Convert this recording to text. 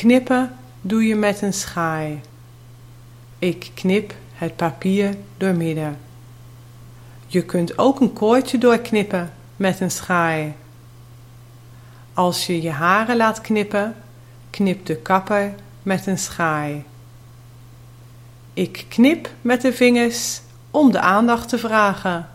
Knippen doe je met een schaai. Ik knip het papier door midden. Je kunt ook een koordje doorknippen met een schaai. Als je je haren laat knippen, knip de kapper met een schaai. Ik knip met de vingers om de aandacht te vragen.